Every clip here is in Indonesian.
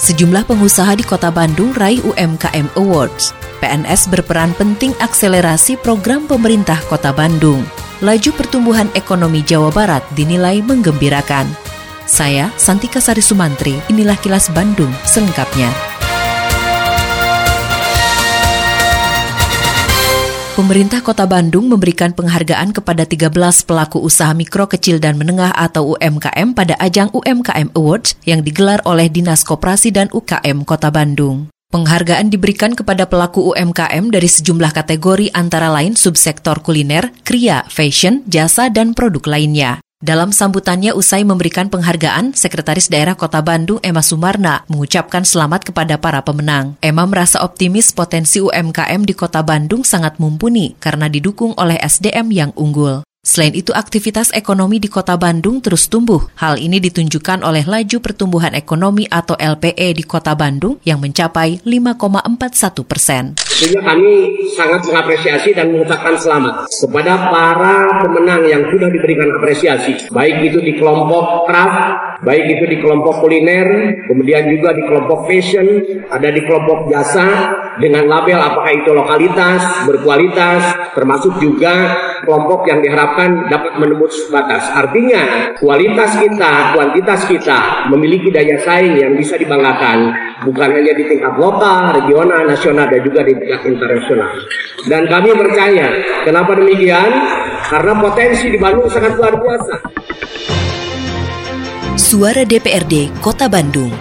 Sejumlah pengusaha di Kota Bandung raih UMKM Awards. PNS berperan penting akselerasi program pemerintah Kota Bandung. Laju pertumbuhan ekonomi Jawa Barat dinilai menggembirakan. Saya Santika Sari Sumantri, inilah kilas Bandung selengkapnya. Pemerintah Kota Bandung memberikan penghargaan kepada 13 pelaku usaha mikro, kecil, dan menengah atau UMKM pada ajang UMKM Awards yang digelar oleh Dinas Koperasi dan UKM Kota Bandung. Penghargaan diberikan kepada pelaku UMKM dari sejumlah kategori antara lain subsektor kuliner, kria, fashion, jasa, dan produk lainnya. Dalam sambutannya usai memberikan penghargaan, Sekretaris Daerah Kota Bandung Emma Sumarna mengucapkan selamat kepada para pemenang. Emma merasa optimis potensi UMKM di Kota Bandung sangat mumpuni karena didukung oleh SDM yang unggul. Selain itu, aktivitas ekonomi di kota Bandung terus tumbuh. Hal ini ditunjukkan oleh laju pertumbuhan ekonomi atau LPE di kota Bandung yang mencapai 5,41 persen. Sehingga kami sangat mengapresiasi dan mengucapkan selamat kepada para pemenang yang sudah diberikan apresiasi. Baik itu di kelompok craft, baik itu di kelompok kuliner, kemudian juga di kelompok fashion, ada di kelompok jasa, dengan label apakah itu lokalitas, berkualitas, termasuk juga kelompok yang diharapkan dapat menembus batas. Artinya, kualitas kita, kuantitas kita memiliki daya saing yang bisa dibanggakan, bukan hanya di tingkat lokal, regional, nasional, dan juga di tingkat internasional. Dan kami percaya, kenapa demikian? Karena potensi di Bandung sangat luar biasa. Suara DPRD Kota Bandung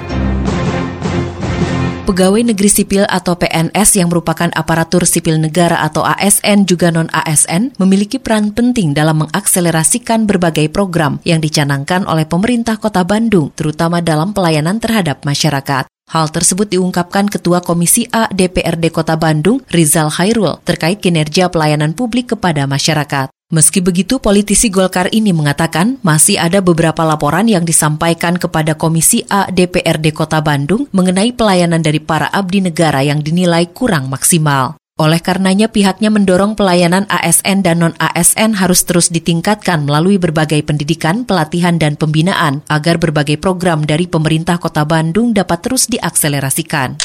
Pegawai Negeri Sipil atau PNS yang merupakan aparatur sipil negara atau ASN juga non-ASN memiliki peran penting dalam mengakselerasikan berbagai program yang dicanangkan oleh pemerintah kota Bandung, terutama dalam pelayanan terhadap masyarakat. Hal tersebut diungkapkan Ketua Komisi A DPRD Kota Bandung, Rizal Hairul, terkait kinerja pelayanan publik kepada masyarakat. Meski begitu, politisi Golkar ini mengatakan masih ada beberapa laporan yang disampaikan kepada Komisi A DPRD Kota Bandung mengenai pelayanan dari para abdi negara yang dinilai kurang maksimal. Oleh karenanya pihaknya mendorong pelayanan ASN dan non-ASN harus terus ditingkatkan melalui berbagai pendidikan, pelatihan, dan pembinaan agar berbagai program dari pemerintah kota Bandung dapat terus diakselerasikan.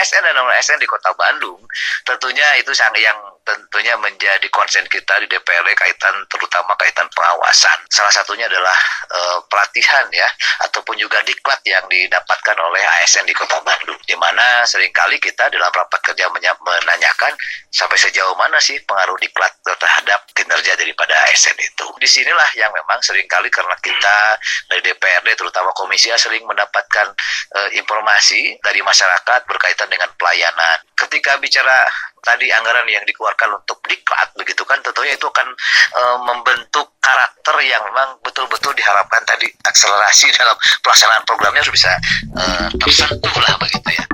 ASN dan non-ASN di kota Bandung, tentunya itu yang tentunya menjadi konsen kita di DPRD kaitan terutama kaitan pengawasan. Salah satunya adalah e, pelatihan ya ataupun juga diklat yang didapatkan oleh ASN di Kota Bandung di mana sering kali kita dalam rapat kerja menanyakan sampai sejauh mana sih pengaruh diklat terhadap kinerja daripada ASN itu. Di sinilah yang memang sering kali karena kita dari DPRD terutama komisi sering mendapatkan e, informasi dari masyarakat berkaitan dengan pelayanan. Ketika bicara tadi anggaran yang dikeluarkan untuk diklat begitu kan tentunya itu akan e, membentuk karakter yang memang betul-betul diharapkan tadi akselerasi dalam pelaksanaan programnya harus bisa e, tersentuh lah begitu ya.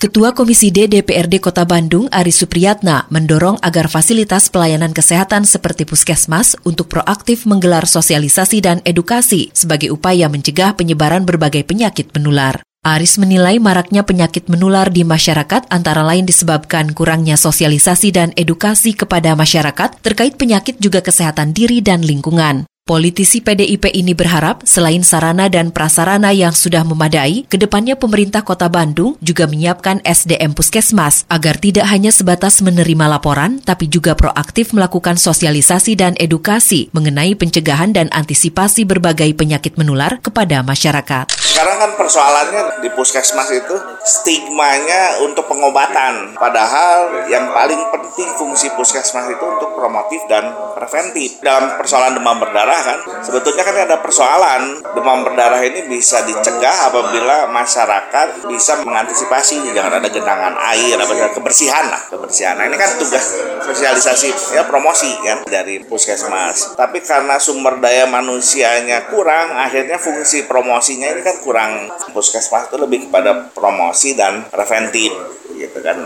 Ketua Komisi D DPRD Kota Bandung, Ari Supriyatna, mendorong agar fasilitas pelayanan kesehatan seperti puskesmas untuk proaktif menggelar sosialisasi dan edukasi sebagai upaya mencegah penyebaran berbagai penyakit menular. Aris menilai maraknya penyakit menular di masyarakat antara lain disebabkan kurangnya sosialisasi dan edukasi kepada masyarakat terkait penyakit juga kesehatan diri dan lingkungan. Politisi PDIP ini berharap selain sarana dan prasarana yang sudah memadai, ke depannya pemerintah kota Bandung juga menyiapkan SDM Puskesmas agar tidak hanya sebatas menerima laporan, tapi juga proaktif melakukan sosialisasi dan edukasi mengenai pencegahan dan antisipasi berbagai penyakit menular kepada masyarakat. Sekarang kan persoalannya di Puskesmas itu stigmanya untuk pengobatan, padahal yang paling penting fungsi Puskesmas itu untuk promotif dan preventif. Dalam persoalan demam berdarah kan? Sebetulnya kan ada persoalan. Demam berdarah ini bisa dicegah apabila masyarakat bisa mengantisipasi. Jangan ada genangan air apa kebersihan lah kebersihan. Nah ini kan tugas sosialisasi ya promosi kan dari puskesmas. Tapi karena sumber daya manusianya kurang akhirnya fungsi promosinya ini kan kurang. Puskesmas itu lebih kepada promosi dan preventif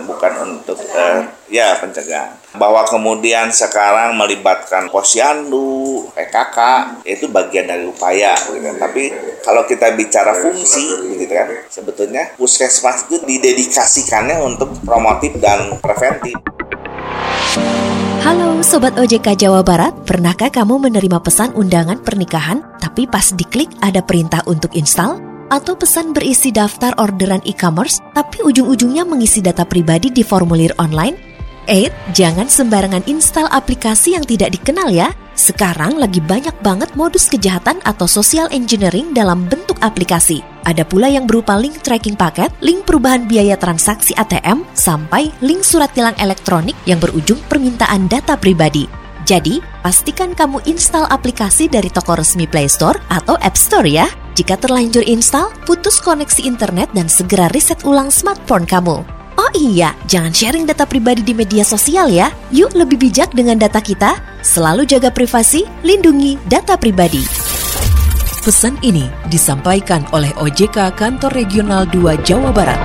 bukan untuk uh, ya pencegahan. Bahwa kemudian sekarang melibatkan posyandu, PKK itu bagian dari upaya gitu. Tapi kalau kita bicara fungsi gitu kan, sebetulnya puskesmas itu didedikasikannya untuk promotif dan preventif. Halo Sobat OJK Jawa Barat, pernahkah kamu menerima pesan undangan pernikahan tapi pas diklik ada perintah untuk install? Atau pesan berisi daftar orderan e-commerce tapi ujung-ujungnya mengisi data pribadi di formulir online? Eh, jangan sembarangan install aplikasi yang tidak dikenal ya. Sekarang lagi banyak banget modus kejahatan atau social engineering dalam bentuk aplikasi. Ada pula yang berupa link tracking paket, link perubahan biaya transaksi ATM, sampai link surat tilang elektronik yang berujung permintaan data pribadi. Jadi, pastikan kamu install aplikasi dari toko resmi Play Store atau App Store ya. Jika terlanjur install, putus koneksi internet dan segera reset ulang smartphone kamu. Oh iya, jangan sharing data pribadi di media sosial ya. Yuk lebih bijak dengan data kita. Selalu jaga privasi, lindungi data pribadi. Pesan ini disampaikan oleh OJK Kantor Regional 2 Jawa Barat.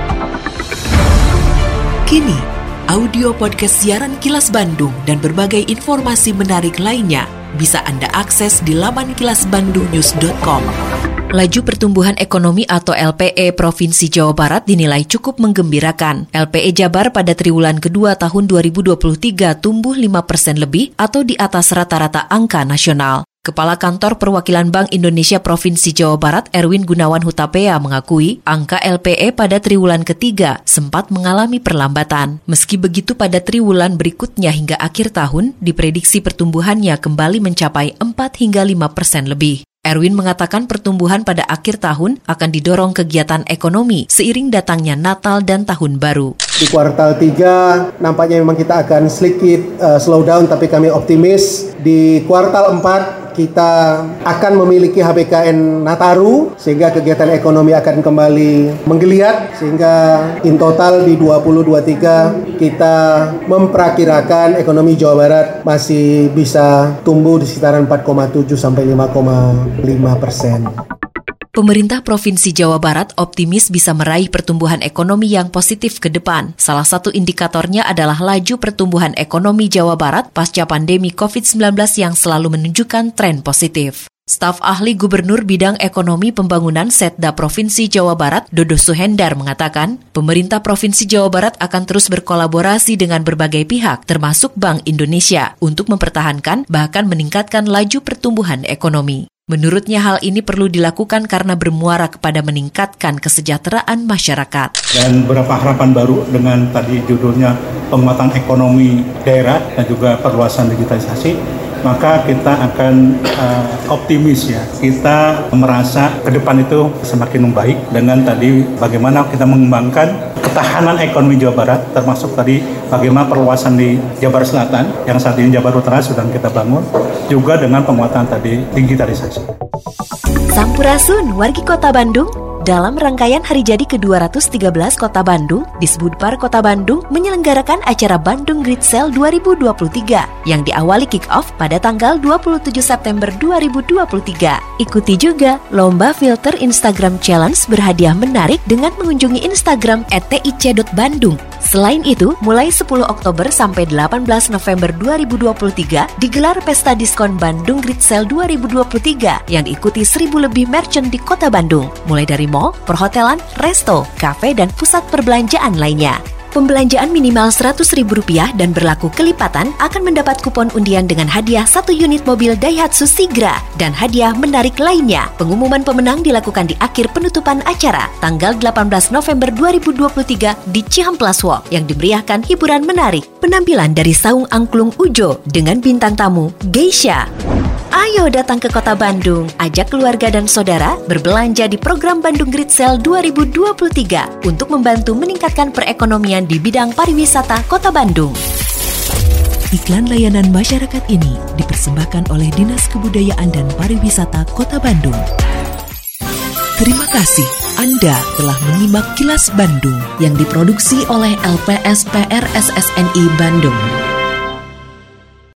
Kini, audio podcast siaran Kilas Bandung dan berbagai informasi menarik lainnya bisa Anda akses di laman kilasbandungnews.com. Laju pertumbuhan ekonomi atau LPE Provinsi Jawa Barat dinilai cukup menggembirakan. LPE Jabar pada triwulan kedua tahun 2023 tumbuh 5 persen lebih atau di atas rata-rata angka nasional. Kepala Kantor Perwakilan Bank Indonesia Provinsi Jawa Barat Erwin Gunawan Hutapea mengakui angka LPE pada triwulan ketiga sempat mengalami perlambatan. Meski begitu pada triwulan berikutnya hingga akhir tahun diprediksi pertumbuhannya kembali mencapai 4 hingga 5 persen lebih. Erwin mengatakan pertumbuhan pada akhir tahun akan didorong kegiatan ekonomi seiring datangnya Natal dan Tahun Baru. Di kuartal 3 nampaknya memang kita akan sedikit uh, slow down tapi kami optimis di kuartal 4 kita akan memiliki HBKN Nataru sehingga kegiatan ekonomi akan kembali menggeliat sehingga in total di 2023 kita memperkirakan ekonomi Jawa Barat masih bisa tumbuh di sekitaran 4,7 sampai 5,5 persen. Pemerintah Provinsi Jawa Barat optimis bisa meraih pertumbuhan ekonomi yang positif ke depan. Salah satu indikatornya adalah laju pertumbuhan ekonomi Jawa Barat pasca pandemi COVID-19 yang selalu menunjukkan tren positif. Staf ahli Gubernur Bidang Ekonomi Pembangunan Setda Provinsi Jawa Barat, Dodo Suhendar mengatakan, pemerintah Provinsi Jawa Barat akan terus berkolaborasi dengan berbagai pihak, termasuk Bank Indonesia, untuk mempertahankan bahkan meningkatkan laju pertumbuhan ekonomi. Menurutnya hal ini perlu dilakukan karena bermuara kepada meningkatkan kesejahteraan masyarakat. Dan beberapa harapan baru dengan tadi judulnya penguatan ekonomi daerah dan juga perluasan digitalisasi, maka kita akan uh, optimis ya. Kita merasa ke depan itu semakin membaik dengan tadi bagaimana kita mengembangkan ketahanan ekonomi Jawa Barat termasuk tadi bagaimana perluasan di Jabar Selatan yang saat ini Jabar Utara sedang kita bangun juga dengan penguatan tadi digitalisasi. Sampurasun, wargi kota Bandung, dalam rangkaian hari jadi ke-213 Kota Bandung, Disbudpar Kota Bandung menyelenggarakan acara Bandung Grid Sale 2023 yang diawali kick-off pada tanggal 27 September 2023. Ikuti juga Lomba Filter Instagram Challenge berhadiah menarik dengan mengunjungi Instagram @tic.bandung Selain itu, mulai 10 Oktober sampai 18 November 2023 digelar Pesta Diskon Bandung Grid Sale 2023 yang diikuti 1000 lebih merchant di Kota Bandung, mulai dari mall, perhotelan, resto, kafe, dan pusat perbelanjaan lainnya. Pembelanjaan minimal Rp100.000 dan berlaku kelipatan akan mendapat kupon undian dengan hadiah satu unit mobil Daihatsu Sigra dan hadiah menarik lainnya. Pengumuman pemenang dilakukan di akhir penutupan acara tanggal 18 November 2023 di Cihamplas Walk yang dimeriahkan hiburan menarik. Penampilan dari Saung Angklung Ujo dengan bintang tamu Geisha. Ayo datang ke kota Bandung, ajak keluarga dan saudara berbelanja di program Bandung Grid Sale 2023 untuk membantu meningkatkan perekonomian di bidang pariwisata kota Bandung. Iklan layanan masyarakat ini dipersembahkan oleh Dinas Kebudayaan dan Pariwisata Kota Bandung. Terima kasih Anda telah menyimak kilas Bandung yang diproduksi oleh LPSPR SSNI Bandung.